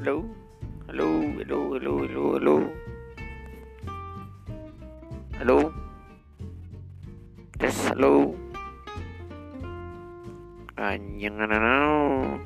Hello? Hello? Hello? Hello? Hello? Hello? Hello? Yes, hello? Ah, Anjing Now.